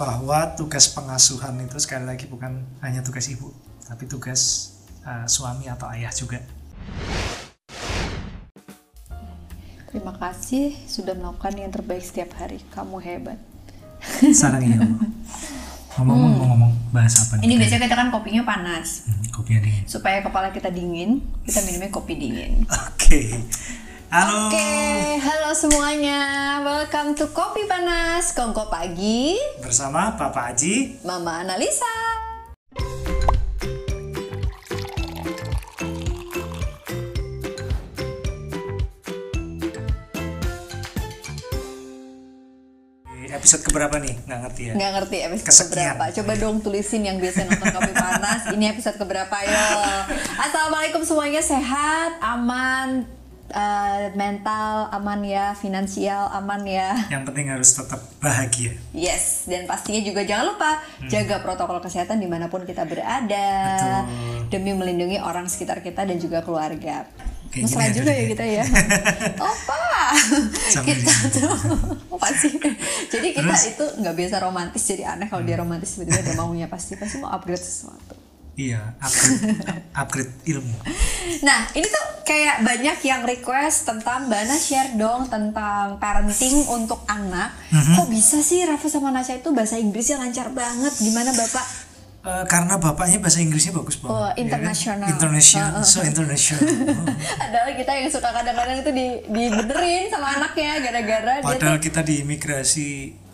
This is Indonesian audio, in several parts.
bahwa tugas pengasuhan itu sekali lagi bukan hanya tugas ibu, tapi tugas uh, suami atau ayah juga. Terima kasih sudah melakukan yang terbaik setiap hari. Kamu hebat. Sarang ya. Ngomong-ngomong, hmm. ngomong bahas apa nih? Ini biasanya kita kan kopinya panas. Hmm, kopinya dingin. Supaya kepala kita dingin, kita minumnya kopi dingin. Oke. Okay. Halo. Oke, okay. halo semuanya. Welcome to Kopi Panas Kongko Pagi. Bersama Papa Aji, Mama Analisa. episode keberapa nih? Nggak ngerti ya? Nggak ngerti episode Kesekian. keberapa. Coba dong tulisin yang biasa nonton Kopi Panas. Ini episode keberapa yo? Assalamualaikum semuanya sehat, aman, uh, mental aman ya, finansial aman ya. Yang penting harus tetap bahagia. Yes, dan pastinya juga jangan lupa hmm. jaga protokol kesehatan di mana pun kita berada Betul. demi melindungi orang sekitar kita dan juga keluarga. Kayak Mesra juga ya kita ya. Opa. kita tuh apa sih? Jadi kita Terus? itu nggak biasa romantis jadi aneh kalau dia romantis tiba-tiba dia maunya pasti pasti mau upgrade sesuatu. Iya, upgrade, upgrade ilmu. Nah, ini tuh kayak banyak yang request tentang Bana share dong tentang parenting untuk anak. Mm -hmm. Kok bisa sih Rafa sama Nasya itu bahasa Inggrisnya lancar banget? Gimana Bapak? Uh, karena bapaknya bahasa Inggrisnya bagus banget. Oh, internasional. Ya kan? International, so international. Adalah kita yang suka kadang-kadang itu di dibenerin sama anaknya gara-gara Padahal dia tuh, kita di imigrasi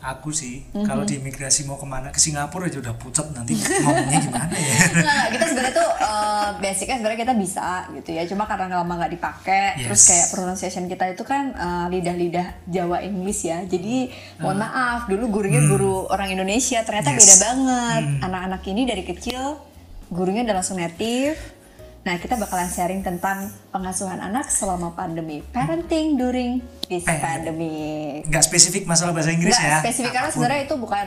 aku sih mm-hmm. kalau di imigrasi mau ke mana ke Singapura aja udah pucat nanti ngomongnya gimana ya nggak kita sebenarnya tuh uh, basicnya sebenarnya kita bisa gitu ya cuma karena lama nggak dipakai yes. terus kayak pronunciation kita itu kan uh, lidah-lidah Jawa Inggris ya jadi mohon uh. maaf dulu gurunya hmm. guru orang Indonesia ternyata yes. beda banget hmm. anak-anak ini dari kecil gurunya udah langsung native Nah, kita bakalan sharing tentang pengasuhan anak selama pandemi, parenting during this eh, pandemic. Nggak spesifik masalah bahasa Inggris Nggak ya? spesifik karena sebenarnya itu bukan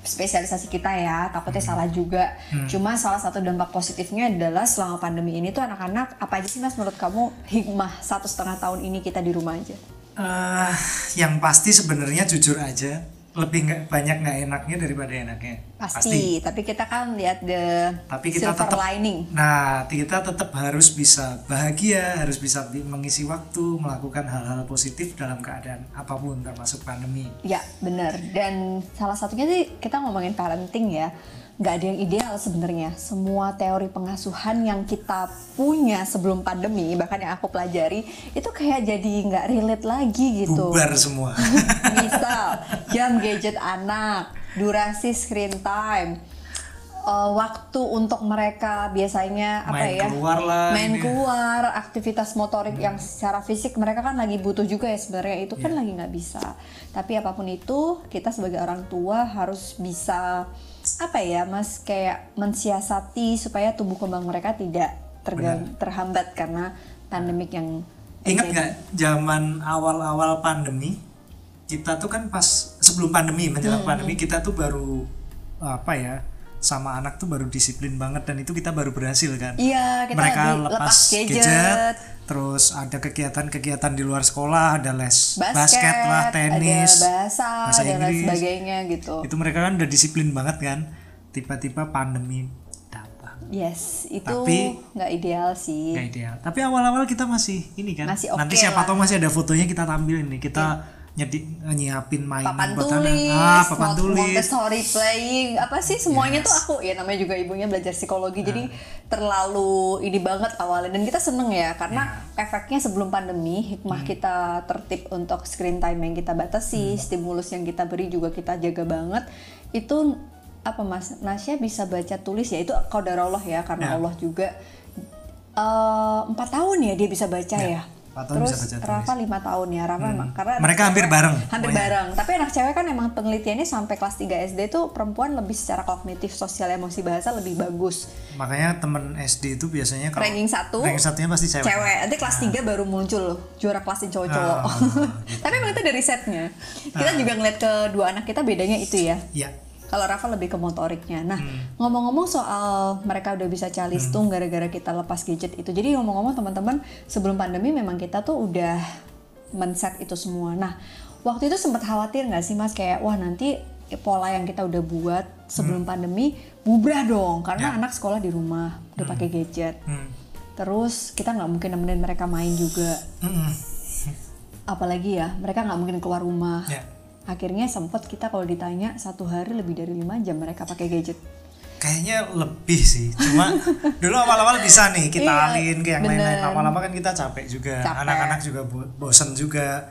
spesialisasi kita ya, takutnya hmm. salah juga. Hmm. Cuma salah satu dampak positifnya adalah selama pandemi ini tuh anak-anak apa aja sih mas menurut kamu hikmah satu setengah tahun ini kita di rumah aja? Uh, yang pasti sebenarnya jujur aja lebih nggak banyak nggak enaknya daripada enaknya? Pasti, pasti. tapi kita kan lihat the tapi kita silver tetap, lining. Nah kita tetap harus bisa bahagia harus bisa mengisi waktu melakukan hal-hal positif dalam keadaan apa pun termasuk pandemi. Ya benar. Dan salah satunya sih kita ngomongin parenting ya nggak ada yang ideal sebenarnya. Semua teori pengasuhan yang kita punya sebelum pandemi, bahkan yang aku pelajari, itu kayak jadi nggak relate lagi gitu. Bubar semua. Misal jam gadget anak, durasi screen time, uh, waktu untuk mereka biasanya apa main ya keluar lah main ini. keluar aktivitas motorik hmm. yang secara fisik mereka kan lagi butuh juga ya sebenarnya itu yeah. kan iya. lagi nggak bisa tapi apa pun itu kita sebagai orang tua harus bisa apa ya mas kayak mensiasati supaya tubuh kembang mereka tidak tergang, terhambat karena pandemik yang ingat nggak zaman awal-awal pandemi? Kita tuh kan pas sebelum pandemi menjelang hmm. pandemi kita tuh baru apa ya sama anak tuh baru disiplin banget dan itu kita baru berhasil kan. Iya, kita mereka lepas, lepas gadget. gadget, terus ada kegiatan-kegiatan di luar sekolah, ada les basket, basket lah, tenis, ada bahasa, bahasa dan Inggris, sebagainya gitu. Itu mereka kan udah disiplin banget kan. Tiba-tiba pandemi datang. Yes, itu nggak ideal sih. Nggak ideal. Tapi awal-awal kita masih ini kan. Masih okay Nanti siapa tahu masih ada fotonya kita tampilin nih. Kita yeah nyedi nyiapin mainan papan buat tulis, ah papan tulis Montessori playing apa sih semuanya yes. tuh aku ya namanya juga ibunya belajar psikologi nah. jadi terlalu ini banget awalnya dan kita seneng ya karena yeah. efeknya sebelum pandemi hikmah hmm. kita tertib untuk screen time yang kita batasi hmm. stimulus yang kita beri juga kita jaga banget itu apa mas Nasya bisa baca tulis ya itu kaudarullah ya karena yeah. Allah juga eh, empat uh, tahun ya dia bisa baca yeah. ya Terus bisa baca Rafa lima tahun ya, Rafa hmm. karena mereka hampir bareng. Hampir banyak. bareng. Tapi anak cewek kan emang penelitiannya sampai kelas 3 SD tuh perempuan lebih secara kognitif, sosial, emosi, bahasa lebih bagus. Makanya temen SD itu biasanya kalau ranking satu, ranking satunya pasti cewek. Cewek. Nanti kelas ah. 3 baru muncul juara kelasnya cowok-cowok. Ah, gitu. Tapi emang itu dari setnya. Kita ah. juga ngeliat ke dua anak kita bedanya itu ya. Iya kalau Rafa lebih ke motoriknya. Nah, hmm. ngomong-ngomong soal mereka udah bisa calistung hmm. gara-gara kita lepas gadget itu. Jadi ngomong-ngomong teman-teman, sebelum pandemi memang kita tuh udah men-set itu semua. Nah, waktu itu sempat khawatir nggak sih Mas kayak wah nanti pola yang kita udah buat sebelum pandemi bubrah dong karena Ya. anak sekolah di rumah udah pakai gadget Hmm. terus kita nggak mungkin nemenin mereka main juga Mm-mm. apalagi ya mereka nggak mungkin keluar rumah Ya. Akhirnya sempat kita kalau ditanya satu hari lebih dari lima jam mereka pakai gadget Kayaknya lebih sih. Cuma dulu awal-awal bisa nih kita Iya, alin ke yang lain-lain. Lama-lama kan kita capek juga. Anak-anak juga bo- bosen juga.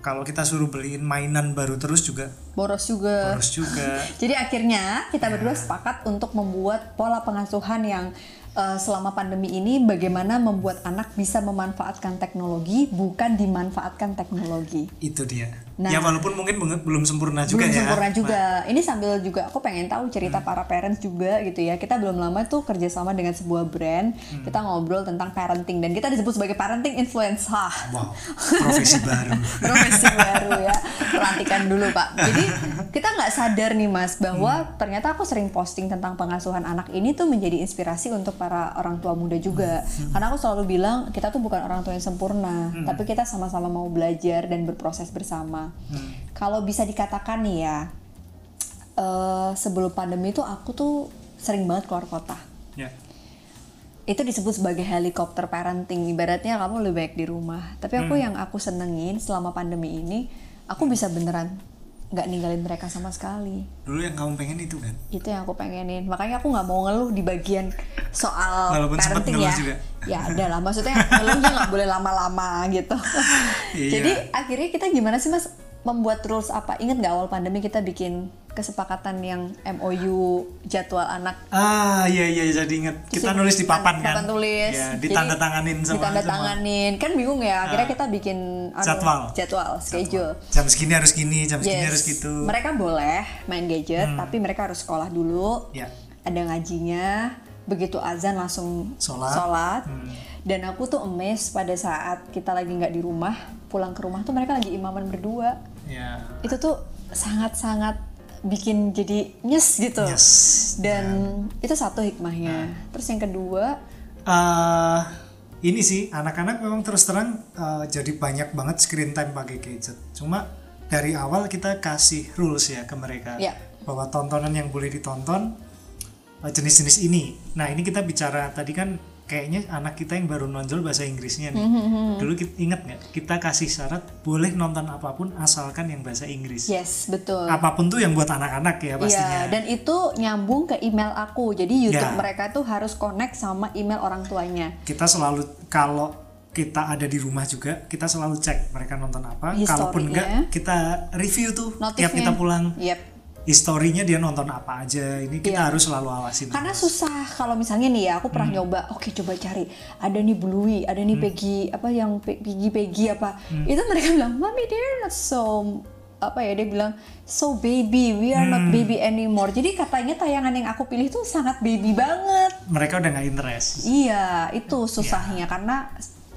Kalau kita suruh beliin mainan baru terus juga boros juga boros juga. Jadi akhirnya kita Ya. berdua sepakat untuk membuat pola pengasuhan yang eh, selama pandemi ini bagaimana membuat anak bisa memanfaatkan teknologi bukan dimanfaatkan teknologi. Itu dia. Nah. ya walaupun mungkin belum sempurna juga belum ya. sempurna juga. Ini sambil juga aku pengen tahu cerita para parents juga gitu ya. Kita belum lama tuh kerjasama dengan sebuah brand. Kita ngobrol tentang parenting dan kita disebut sebagai parenting influencer. Wow, profesi baru. profesi baru ya pelantikan dulu pak jadi kita nggak sadar nih mas bahwa ternyata aku sering posting tentang pengasuhan anak ini tuh menjadi inspirasi untuk para orang tua muda juga. Karena aku selalu bilang kita tuh bukan orang tua yang sempurna tapi kita sama-sama mau belajar dan berproses bersama. Kalau bisa dikatakan nih ya eh, sebelum pandemi tuh aku tuh sering banget keluar kota. Ya. itu disebut sebagai helikopter parenting. Ibaratnya kamu lebih baik di rumah. Tapi aku yang aku senengin selama pandemi ini aku bisa beneran nggak ninggalin mereka sama sekali. Dulu yang kamu pengen itu kan. itu yang aku pengenin. Makanya aku nggak mau ngeluh di bagian soal Walaupun parenting ya. juga. ya ada lah. Maksudnya ngeluhnya nggak boleh lama-lama gitu. Iya. jadi akhirnya kita gimana sih mas? Membuat rules apa? Inget nggak awal pandemi kita bikin kesepakatan yang MOU jadwal anak Ah iya iya jadi inget. Kita nulis di papan kan. papan tulis Ya, ditandatanganin sama ditandatanganin kan bingung ya akhirnya kita bikin anu, Jadwal. jadwal schedule Jam segini harus gini, jam segini Yes. harus gitu. mereka boleh main gadget tapi mereka harus sekolah dulu Ya. ada ngajinya begitu azan langsung Sholat. sholat. dan aku tuh emes pada saat kita lagi nggak di rumah pulang ke rumah tuh mereka lagi imaman berdua Ya. itu tuh sangat-sangat bikin jadi nyes gitu Yes. dan itu satu hikmahnya terus yang kedua eh ini sih anak-anak memang terus terang eh, jadi banyak banget screen time pakai gadget. Cuma dari awal kita kasih rules ya ke mereka Ya. bahwa tontonan yang boleh ditonton eh, jenis-jenis ini. Nah ini kita bicara tadi kan kayaknya anak kita yang baru nonjol bahasa Inggrisnya nih. Dulu kita ingat nggak? Kita kasih syarat boleh nonton apa pun asalkan yang bahasa Inggris. yes betul Apa pun tuh yang buat anak-anak ya pastinya. Iya, dan itu nyambung ke email aku. Jadi YouTube Ya. mereka tuh harus connect sama email orang tuanya. kita selalu kalau kita ada di rumah juga kita selalu cek mereka nonton apa kalaupun enggak kita review tuh tiap Notifnya. kita pulang Yep. Historinya dia nonton apa aja. Ini kita Iya. harus selalu awasin Karena susah. Kalau misalnya nih ya, aku Hmm. pernah nyoba, oke coba cari, ada nih Bluey, ada nih Peggy, apa yang Pe- Peggy Peggy apa, Hmm. itu mereka bilang, mami they're not so apa ya dia bilang so baby. We are Hmm. not baby anymore. Jadi katanya tayangan yang aku pilih tuh sangat baby banget. Mereka udah nggak interest. Iya, itu susahnya. Karena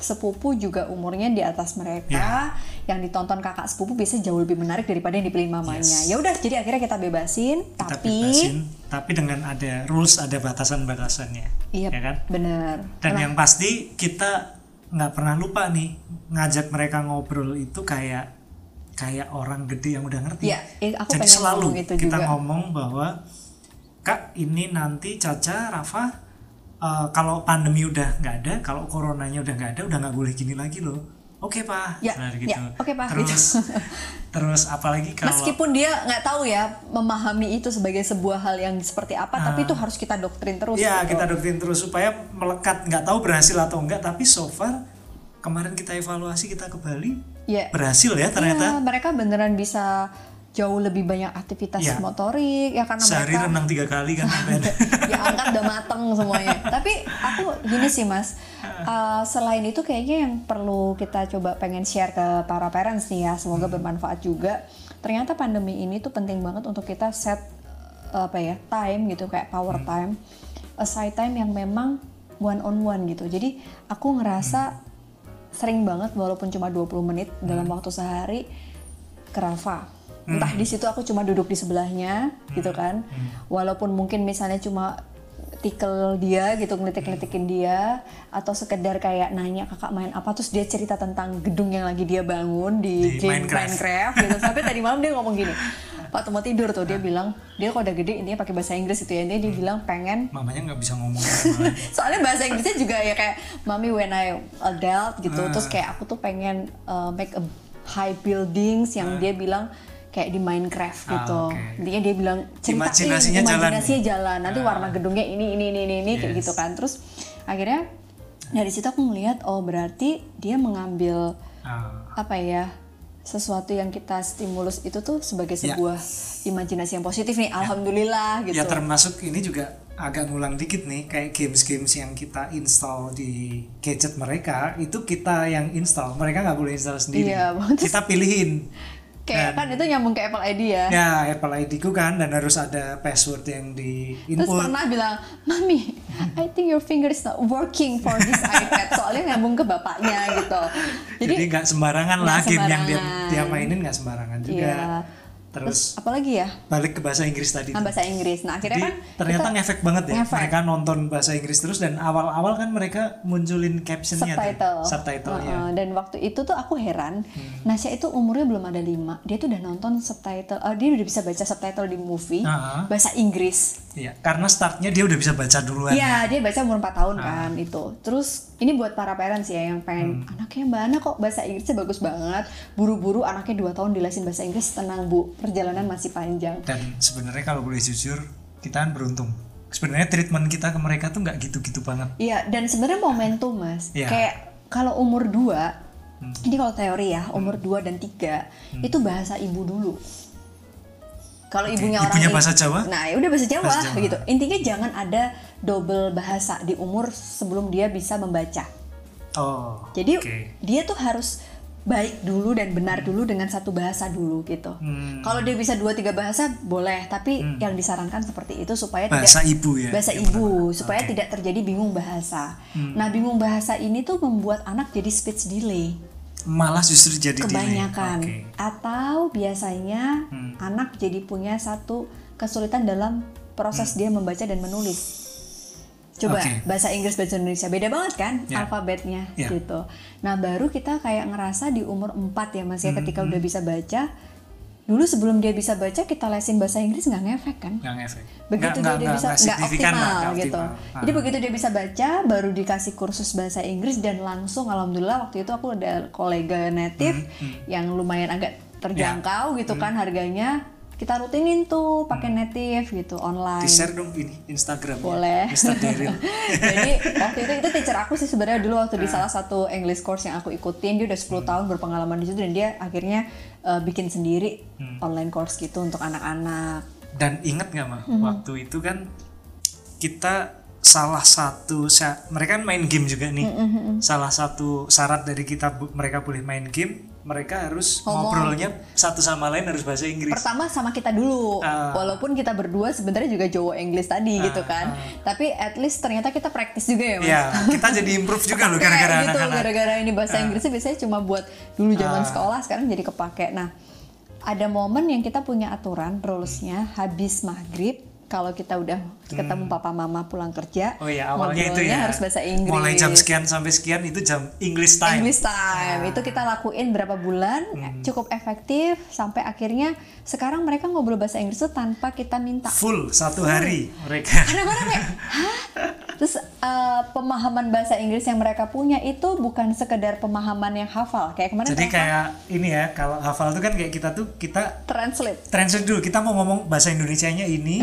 sepupu juga umurnya di atas mereka. Ya. Yang ditonton kakak sepupu biasanya jauh lebih menarik daripada yang dipilih mamanya. Yes. Ya udah, jadi akhirnya kita bebasin, kita tapi bebasin tapi dengan ada rules ada batasan-batasannya iya ya kan bener. dan yang pasti kita nggak pernah lupa nih ngajak mereka ngobrol itu kayak kayak orang gede yang udah ngerti eh, aku jadi pengen selalu ngomong itu kita juga. ngomong bahwa kak ini nanti Caca Rafa eh, kalau pandemi udah nggak ada kalau coronanya udah nggak ada udah nggak boleh gini lagi loh oke pak Ya, Nah, gitu. ya, oke, Pak, terus terus apalagi kalau Meskipun dia nggak tahu ya memahami itu sebagai sebuah hal yang seperti apa, tapi itu harus kita doktrin terus. ya gitu. kita doktrin terus supaya melekat nggak tahu berhasil atau enggak tapi so far kemarin kita evaluasi kita ke Bali Ya. berhasil ya ternyata Iya, mereka beneran bisa jauh lebih banyak aktivitas Iya. motorik ya karena sehari mereka renang tiga kali kan ya angkat udah mateng semuanya. Tapi aku gini sih mas. Uh, selain itu kayaknya yang perlu kita coba pengen share ke para parents nih ya semoga bermanfaat juga. Ternyata pandemi ini tuh penting banget untuk kita set uh, apa ya time gitu kayak power time aside time yang memang one on one gitu. Jadi aku ngerasa sering banget walaupun cuma 20 menit dalam waktu sehari ke Rafa entah di situ aku cuma duduk di sebelahnya gitu kan. Walaupun mungkin misalnya cuma tikel dia gitu ngelitik-ngelitik dia atau sekedar kayak nanya kakak main apa terus dia cerita tentang gedung yang lagi dia bangun di, Di game Minecraft. Minecraft, gitu. Sampai tadi malam dia ngomong gini waktu mau tidur tuh. Dia bilang dia kalau udah gede intinya pakai bahasa Inggris itu ya. Intinya dia bilang pengen mamanya nggak bisa ngomong. Soalnya bahasa Inggrisnya juga ya kayak mami when I adult gitu. Ah. terus kayak aku tuh pengen uh, make a high buildings yang dia bilang kayak di Minecraft Ah, gitu oke. intinya dia bilang ceritain Imajinasinya jalan imajinasinya nih. jalan nanti Ah. warna gedungnya ini ini ini ini, ini kayak Yes. gitu kan terus akhirnya dari situ aku ngeliat oh berarti dia mengambil Ah, apa ya sesuatu yang kita stimulus itu tuh sebagai Ya. sebuah imajinasi yang positif nih alhamdulillah gitu ya termasuk ini juga agak ngulang dikit nih kayak games-games yang kita install di gadget mereka itu kita yang install mereka nggak boleh install sendiri Iya, kita pilihin kayak kan itu nyambung ke Apple ID ya ya Apple ID ku kan dan harus ada password yang di Terus input pernah bilang, Mami, I think your finger is not working for this iPad. Soalnya nyambung ke bapaknya gitu. jadi Jadi, nggak sembarangan lah game yang dia, dia mainin nggak sembarangan juga Iya. Terus apalagi ya? balik ke bahasa Inggris tadi Nah, bahasa Inggris. Nah, akhirnya Jadi kan ternyata kita ngefek banget ya ngefek. mereka nonton bahasa Inggris terus dan awal-awal kan mereka munculin captionnya subtitle. tuh, subtitlenya Uh-uh. Dan waktu itu tuh aku heran, Hmm. Nasya itu umurnya belum ada lima, dia tuh udah nonton subtitle, uh, dia udah bisa baca subtitle di movie Uh-huh. bahasa Inggris. Iya, karena startnya dia udah bisa baca duluan. Iya, dia baca umur 4 tahun Ah. kan itu. Terus ini buat para parents ya yang pengen Hmm. anaknya Mbak Ana kok bahasa Inggrisnya bagus banget. Buru-buru anaknya 2 tahun dilesin bahasa Inggris, tenang Bu, perjalanan masih panjang. Dan sebenarnya kalau boleh jujur, kita kan beruntung. Sebenarnya treatment kita ke mereka tuh nggak gitu-gitu banget. Iya, dan sebenarnya momentum Mas. Iya. Kayak kalau umur 2 Hmm. ini kalau teori ya, umur 2 dan 3 itu bahasa ibu dulu. Kalau ibunya orang ibunya bahasa Jawa? Nah, ya udah bahasa Jawa, Bahasa Jawa. gitu. Intinya jangan ada double bahasa di umur sebelum dia bisa membaca. Oh. Jadi oke. dia tuh harus baik dulu dan benar dulu dengan satu bahasa dulu gitu. Hmm. Kalau dia bisa dua tiga bahasa boleh, tapi yang disarankan seperti itu supaya Bahasa tidak ibu ya. bahasa yang ibu pertama. supaya. Hmm. tidak terjadi bingung bahasa. Nah bingung bahasa ini tuh membuat anak jadi speech delay malah justru jadi delay. kebanyakan Oke. atau biasanya Hmm. anak jadi punya satu kesulitan dalam proses dia membaca dan menulis. Coba Hmm. Oke. bahasa Inggris bahasa Indonesia beda banget kan Ya. alfabetnya Ya. gitu. Nah, baru kita kayak ngerasa di umur 4 ya Mas ya Hmm, ketika udah bisa baca. Dulu sebelum dia bisa baca kita lesin bahasa Inggris nggak ngefek kan? Nggak ngefek. begitu Nggak- dia, nggak- dia bisa nggak optimal, lah, nggak gitu. optimal. Jadi Ah. begitu dia bisa baca, baru dikasih kursus bahasa Inggris dan langsung alhamdulillah waktu itu aku ada kolega native Hmm, yang lumayan agak terjangkau Ya. gitu kan harganya. Kita rutinin tuh pakai native gitu online. Hmm. Di share dong ini Instagram. Boleh. Mr. Daryl. Jadi waktu itu itu teacher aku sih sebenarnya dulu waktu Ah. di salah satu English course yang aku ikutin dia udah 10 Hmm. tahun berpengalaman di situ dan dia akhirnya uh, bikin sendiri Hmm. online course gitu untuk anak-anak. Dan ingat nggak mah Mhm. waktu itu kan kita salah satu sa- mereka kan main game juga nih. Mhm, Salah satu syarat dari kita mereka boleh main game, mereka harus Ngomong. ngobrolnya satu sama lain harus bahasa Inggris. Pertama sama kita dulu, Ah. walaupun kita berdua sebenarnya juga Jawa English tadi gitu kan. Tapi at least ternyata kita praktis juga ya mas. Ya, kita jadi improve juga loh gara-gara gitu, anak-anak. gara-gara ini bahasa Inggrisnya biasanya cuma buat dulu zaman sekolah, sekarang jadi kepake. Nah, ada momen yang kita punya aturan rulesnya habis maghrib kalau kita udah ketemu papa mama pulang kerja, Hmm. Oh iya, awalnya itu ya. harus bahasa Inggris. Mulai jam sekian sampai sekian itu jam English time. English time itu kita lakuin berapa bulan Hmm. cukup efektif sampai akhirnya sekarang mereka ngobrol bahasa Inggris tuh tanpa kita minta Full satu hari mereka. kadang-kadang kayak hah terus eh, pemahaman bahasa Inggris yang mereka punya itu bukan sekedar pemahaman yang hafal kayak kemarin Jadi kayak ini ya, kalau hafal tuh kan kayak kita tuh kita translate translate dulu. Kita mau ngomong bahasa Indonesianya ini,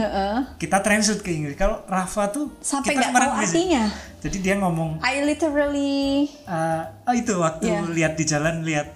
Kita translate ke Inggris. Kalau Rafa tuh sampai kita nggak tahu artinya Jadi dia ngomong I literally eh, oh itu waktu Iya. lihat di jalan lihat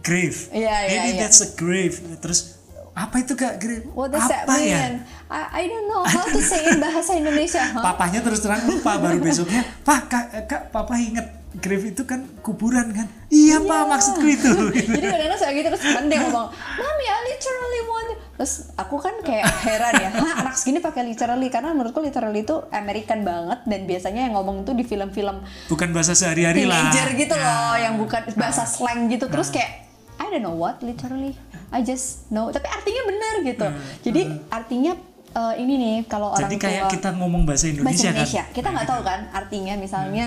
grave. Iya, Maybe iya. that's a grave. Terus apa itu kak grave? what does that apa mean ya? I, I don't know how to say in bahasa Indonesia huh? Papahnya terus terang lupa baru besoknya, Pak kak, kak papa inget grave itu kan kuburan kan? Iya, pak maksudku itu. Jadi kadang-kadang suka gitu terus dia ngomong, Mami I literally want to-" Terus aku kan kayak heran ya, Hah anak segini pakai literally? Karena menurutku literally itu American banget Dan biasanya yang ngomong itu di film-film Bukan bahasa sehari-hari lah. gitu Ya. loh Yang bukan bahasa slang gitu. Terus kayak I don't know what literally I just know. Tapi artinya benar gitu. Jadi artinya eh, ini nih kalau orang Hmm. Jadi kayak tua kita ngomong bahasa bahasa Indonesia, Indonesia. Kan? kita nggak tahu kan artinya misalnya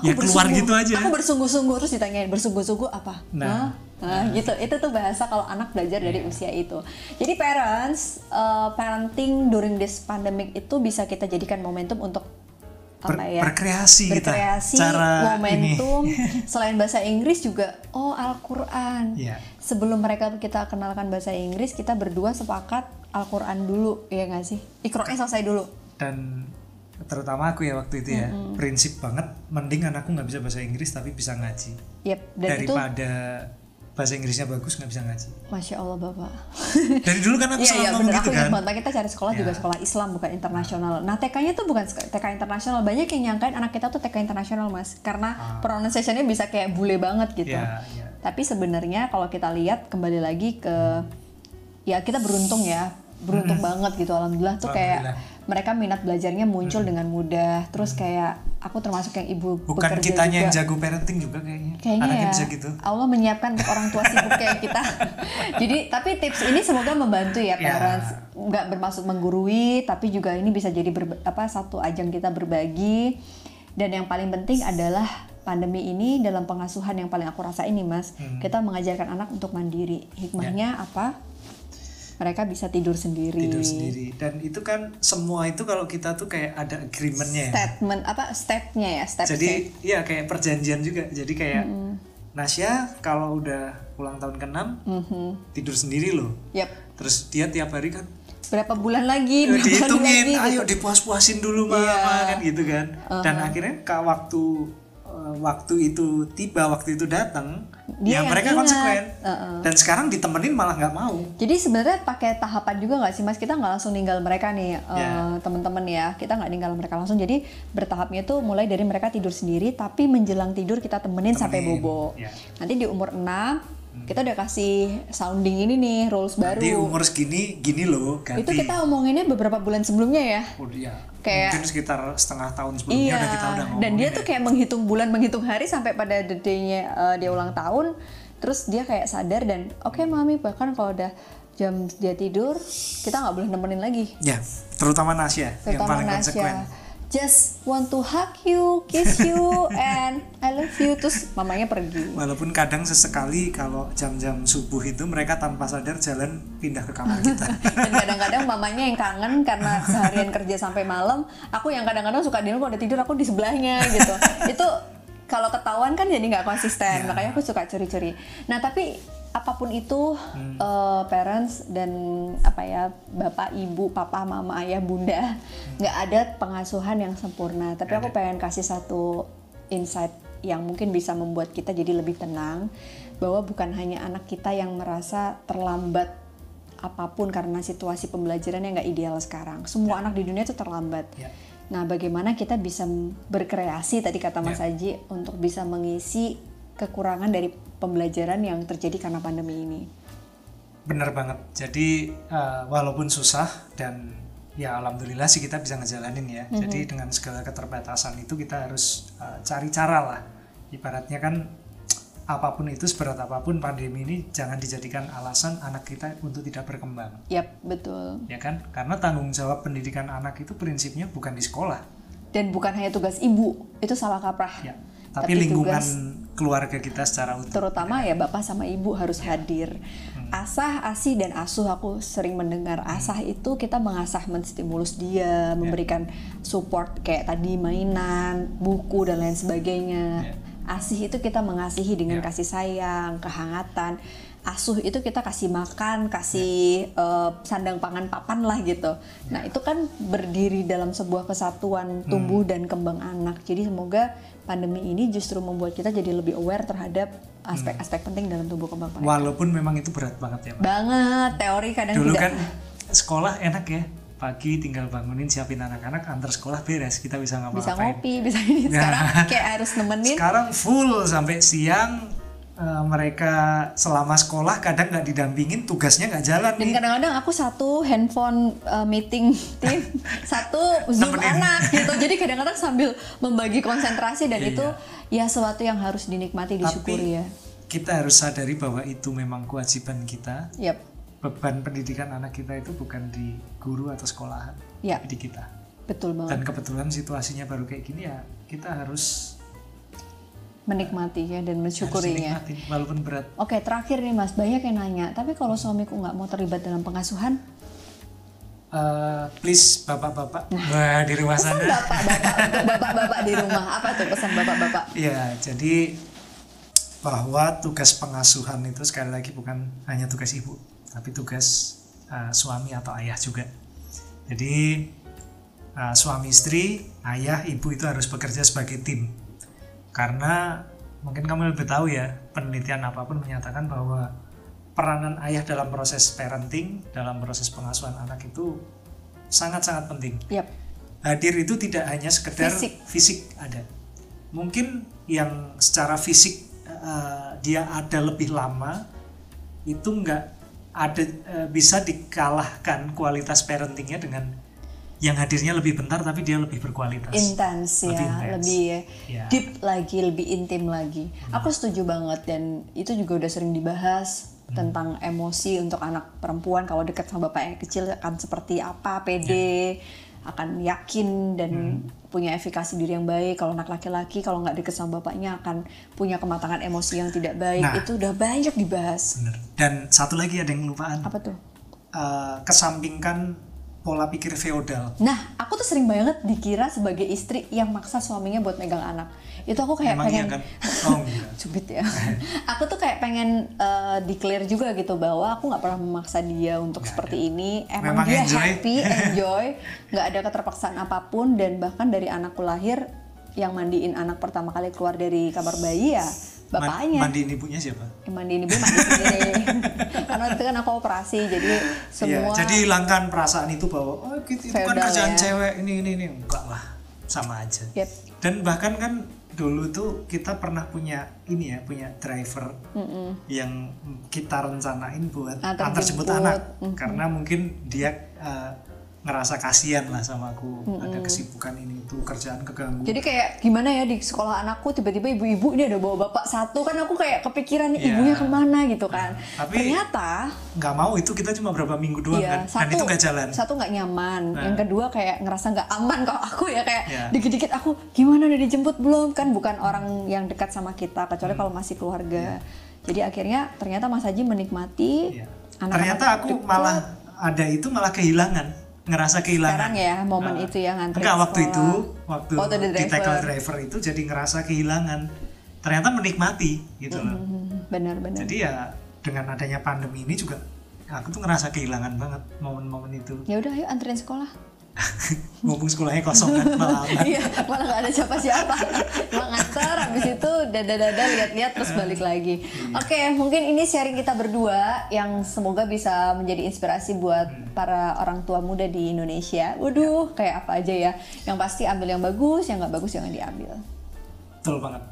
ya keluar gitu aja Aku bersungguh-sungguh terus ditanyain bersungguh-sungguh apa? Nah. Hah? Nah, gitu. Itu tuh bahasa kalau anak belajar dari Iya. usia itu. Jadi parents, uh, parenting during this pandemic itu bisa kita jadikan momentum untuk Ber- apa ya? berkreasi kita berkreasi, cara momentum. ini Selain bahasa Inggris juga, oh Al-Quran. Iya. Sebelum mereka kita kenalkan bahasa Inggris, kita berdua sepakat Al-Quran dulu, ya nggak sih? Ikronya selesai dulu. dan terutama aku ya waktu itu ya. Prinsip banget mending anakku nggak bisa bahasa Inggris tapi bisa ngaji. Yep, dan itu daripada bahasa Inggrisnya bagus nggak bisa ngaji. Masya Allah Bapak. dari dulu kan aku selalu iya ngomong benar gitu aku kan. banget kita cari sekolah juga Ya. sekolah Islam bukan internasional. Nah TK-nya tuh bukan TK internasional. Banyak yang nyangkain anak kita tuh TK internasional mas. Karena pronunciation-nya bisa kayak bule banget gitu. ya ya. Tapi sebenarnya kalau kita lihat kembali lagi ke ya kita beruntung ya. Beruntung banget gitu alhamdulillah tuh kayak Alhamdulillah. Mereka minat belajarnya muncul dengan mudah terus kayak aku termasuk yang ibu bukan kitanya yang juga. jago parenting juga kayaknya Kayaknya anaknya ya, bisa gitu Allah menyiapkan untuk orang tua sibuk kayak kita. Jadi, tapi tips ini semoga membantu ya Ya. parents. Nggak bermaksud menggurui, tapi juga ini bisa jadi berba- apa satu ajang kita berbagi. Dan yang paling penting adalah pandemi ini dalam pengasuhan yang paling aku rasa ini, Mas. Hmm. Kita mengajarkan anak untuk mandiri. Hikmahnya apa? Mereka bisa tidur sendiri. tidur sendiri dan itu kan semua itu kalau kita tuh kayak ada agreementnya ya Statement apa? Stepnya ya, step jadi ya kayak perjanjian juga jadi kayak Nasya kalau udah ulang tahun ke-6 Mhm. tidur sendiri loh Yap. terus dia tiap hari kan Berapa bulan lagi? Ya, Berapa dihitungin lagi, ayo gitu. dipuas-puasin dulu mama Iya. kan gitu kan dan akhirnya kak waktu eh, waktu itu tiba waktu itu datang Dia ya yang mereka ingat. konsekuen Heeh. dan sekarang ditemenin malah nggak mau Jadi sebenarnya pakai tahapan juga nggak sih mas? Kita nggak langsung ninggal mereka nih eh, Ya. teman-teman ya. Kita nggak ninggal mereka langsung. Jadi bertahapnya tuh mulai dari mereka tidur sendiri, tapi menjelang tidur kita temenin, sampai Temenin, bobo. ya. Nanti di umur 6 kita udah kasih sounding ini nih rules baru. di umur segini gini loh ganti Itu kita omonginnya beberapa bulan sebelumnya ya. Oh, iya. Kayak- mungkin sekitar setengah tahun sebelumnya Iya. udah kita udah Dan dia ya. tuh kayak menghitung bulan, menghitung hari sampai pada the day-nya eh, dia ulang tahun. Terus dia kayak sadar dan oke mami bahkan kalau udah jam dia tidur kita nggak boleh nemenin lagi. ya terutama Nasya yang terutama paling konsekuen Nasya just want to hug you, kiss you, and I love you. Terus mamanya pergi. Walaupun kadang sesekali kalau jam-jam subuh itu mereka tanpa sadar jalan pindah ke kamar kita. Dan kadang-kadang mamanya yang kangen karena seharian kerja sampai malam aku yang kadang-kadang suka dulu kalau udah tidur aku di sebelahnya gitu. Itu kalau ketahuan kan jadi nggak konsisten Ya. makanya aku suka curi-curi nah tapi apa pun itu Hmm. eh, parents dan apa ya bapak ibu papa mama ayah bunda nggak ada pengasuhan yang sempurna tapi aku pengen kasih satu insight yang mungkin bisa membuat kita jadi lebih tenang bahwa bukan hanya anak kita yang merasa terlambat apa pun karena situasi pembelajaran yang nggak ideal sekarang. Semua anak di dunia itu terlambat. Ya. Nah, bagaimana kita bisa berkreasi tadi kata Mas Haji untuk bisa mengisi kekurangan dari pembelajaran yang terjadi karena pandemi ini. bener banget jadi eh, walaupun susah dan ya alhamdulillah sih kita bisa ngejalanin ya Mhm. jadi dengan segala keterbatasan itu kita harus eh, cari cara lah ibaratnya kan apa pun itu seberat apa pun pandemi ini jangan dijadikan alasan anak kita untuk tidak berkembang. Yap, betul. ya kan? Karena tanggung jawab pendidikan anak itu prinsipnya bukan di sekolah. Dan bukan hanya tugas ibu, itu salah kaprah. ya tapi, Tapi lingkungan tugas- keluarga kita secara utuh. terutama ya bapak sama ibu harus hadir. Hmm. asah asih dan asuh aku sering mendengar. Asah itu kita mengasah menstimulus dia memberikan support kayak tadi mainan buku dan lain sebagainya. Ya. Asih itu kita mengasihi dengan Ya. kasih sayang kehangatan asuh itu kita kasih makan kasih eh, sandang pangan papan lah gitu nah itu kan berdiri dalam sebuah kesatuan tumbuh dan kembang anak jadi semoga pandemi ini justru membuat kita jadi lebih aware terhadap aspek-aspek penting dalam tumbuh kembang mereka. walaupun memang itu berat banget ya Pak. Banget teori kadang dulu tidak. kan sekolah enak ya pagi tinggal bangunin siapin anak-anak antar sekolah beres kita bisa bisa ngapa-ngapain ngopi, bisa ini. Sekarang kayak harus nemenin. sekarang full sampai siang eh, mereka selama sekolah kadang nggak didampingin tugasnya nggak jalan Dan nih kadang-kadang aku satu handphone uh, meeting tim, satu zoom Nemenin. anak gitu. Jadi kadang-kadang sambil membagi konsentrasi dan Iya, itu ya sesuatu yang harus dinikmati, disyukuri ya. kita harus sadari bahwa itu memang kewajiban kita Yap, beban pendidikan anak kita itu bukan di guru atau sekolahan ya. tapi di kita. Betul banget. dan kebetulan situasinya baru kayak gini ya kita harus menikmati ya dan mensyukurinya. walaupun berat. Oke, terakhir nih Mas, banyak yang nanya, tapi kalau suamiku nggak mau terlibat dalam pengasuhan, Eh, please bapak-bapak. Wah di rumah pesan sana. bapak-bapak untuk bapak-bapak di rumah. Apa tuh pesan bapak-bapak? ya jadi bahwa tugas pengasuhan itu sekali lagi bukan hanya tugas ibu tapi tugas uh, suami atau ayah juga jadi uh, suami istri ayah ibu itu harus bekerja sebagai tim karena mungkin kamu lebih tahu ya penelitian apa pun menyatakan bahwa peranan ayah dalam proses parenting dalam proses pengasuhan anak itu sangat-sangat penting Yap. hadir itu tidak hanya sekedar Fisik. fisik, ada mungkin yang secara fisik eh, dia ada lebih lama itu nggak ada eh, bisa dikalahkan kualitas parentingnya dengan yang hadirnya lebih bentar tapi dia lebih berkualitas Intens ya, Lebih intens. lebih Ya. deep lagi, lebih intim lagi. Aku setuju banget dan itu juga udah sering dibahas tentang emosi untuk anak perempuan kalau dekat sama bapak yang kecil akan seperti apa, pede, akan yakin dan punya efikasi diri yang baik. Kalau anak laki-laki kalau nggak deket sama bapaknya akan punya kematangan emosi yang tidak baik. Nah. Itu udah banyak dibahas. Bener. dan satu lagi ada yang lupaan Apa tuh? Eh, kesampingkan pola pikir feodal Nah, aku tuh sering banget dikira sebagai istri yang maksa suaminya buat megang anak. Itu aku kayak emang iya pengen kan oh enggak cubit ya. aku tuh kayak pengen uh, declare juga gitu bahwa aku nggak pernah memaksa dia untuk seperti ini. Emang, Memang dia enjoy. happy, enjoy, nggak ada keterpaksaan apa pun dan bahkan dari anakku lahir yang mandiin anak pertama kali keluar dari kamar bayi ya bapaknya. mandiin ibunya siapa Yang mandiin ibu mandi sendiri. Karena itu kan aku operasi jadi semua Iya, jadi hilangkan perasaan itu bahwa oh gitu, itu kan kerjaan ya. cewek ini ini ini enggak lah sama aja. Yep. Dan bahkan kan dulu tuh kita pernah punya ini ya punya driver yang kita rencanain buat Antar antar jemput anak karena mungkin dia eh, ngerasa kasihan lah sama aku ada kesibukan ini itu kerjaan keganggu. Jadi kayak gimana ya di sekolah anakku tiba-tiba ibu-ibu ini ada bawa bapak satu kan aku kayak kepikiran nih Iya. ibunya ke mana gitu kan. Tapi- Ternyata nggak mau itu kita cuma berapa minggu doang Iya, kan dan itu nggak jalan. Satu nggak nyaman, Nah. yang kedua kayak ngerasa nggak aman kalau aku ya kayak Iya. dikit-dikit aku gimana udah dijemput belum kan bukan orang yang dekat sama kita kecuali Hmm. kalau masih keluarga. Jadi akhirnya ternyata Mas Haji menikmati Iya. anak-anak Ternyata aku malah ada itu malah kehilangan ngerasa kehilangan. Sekarang ya, momen Nah, itu ya, nganterin Enggak waktu sekolah. itu waktu Oh, tadi di driver. tackle driver itu jadi ngerasa kehilangan. Ternyata menikmati gitu loh. Hmm, benar-benar. Jadi ya dengan adanya pandemi ini juga aku tuh ngerasa kehilangan banget momen-momen itu. Ya udah ayo anterin sekolah. Mumpung sekolahnya kosong kan malah. Iya, malah gak ada siapa-siapa. Cuma nganter, habis itu dada-dada lihat-lihat terus balik lagi. Oke, mungkin ini sharing kita berdua yang semoga bisa menjadi inspirasi buat para orang tua muda di Indonesia. Waduh, kayak apa aja ya. Yang pasti ambil yang bagus, yang nggak bagus jangan diambil. Betul banget.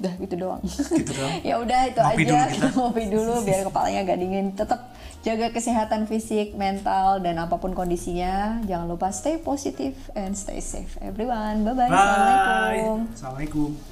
Udah gitu doang. Gitu doang. ya udah itu Ngopi aja dulu kita. kita ngopi dulu biar kepalanya gak dingin. Tetap jaga kesehatan fisik, mental dan apa pun kondisinya. Jangan lupa stay positive and stay safe everyone. Bye bye. Bye. Assalamualaikum. Assalamualaikum.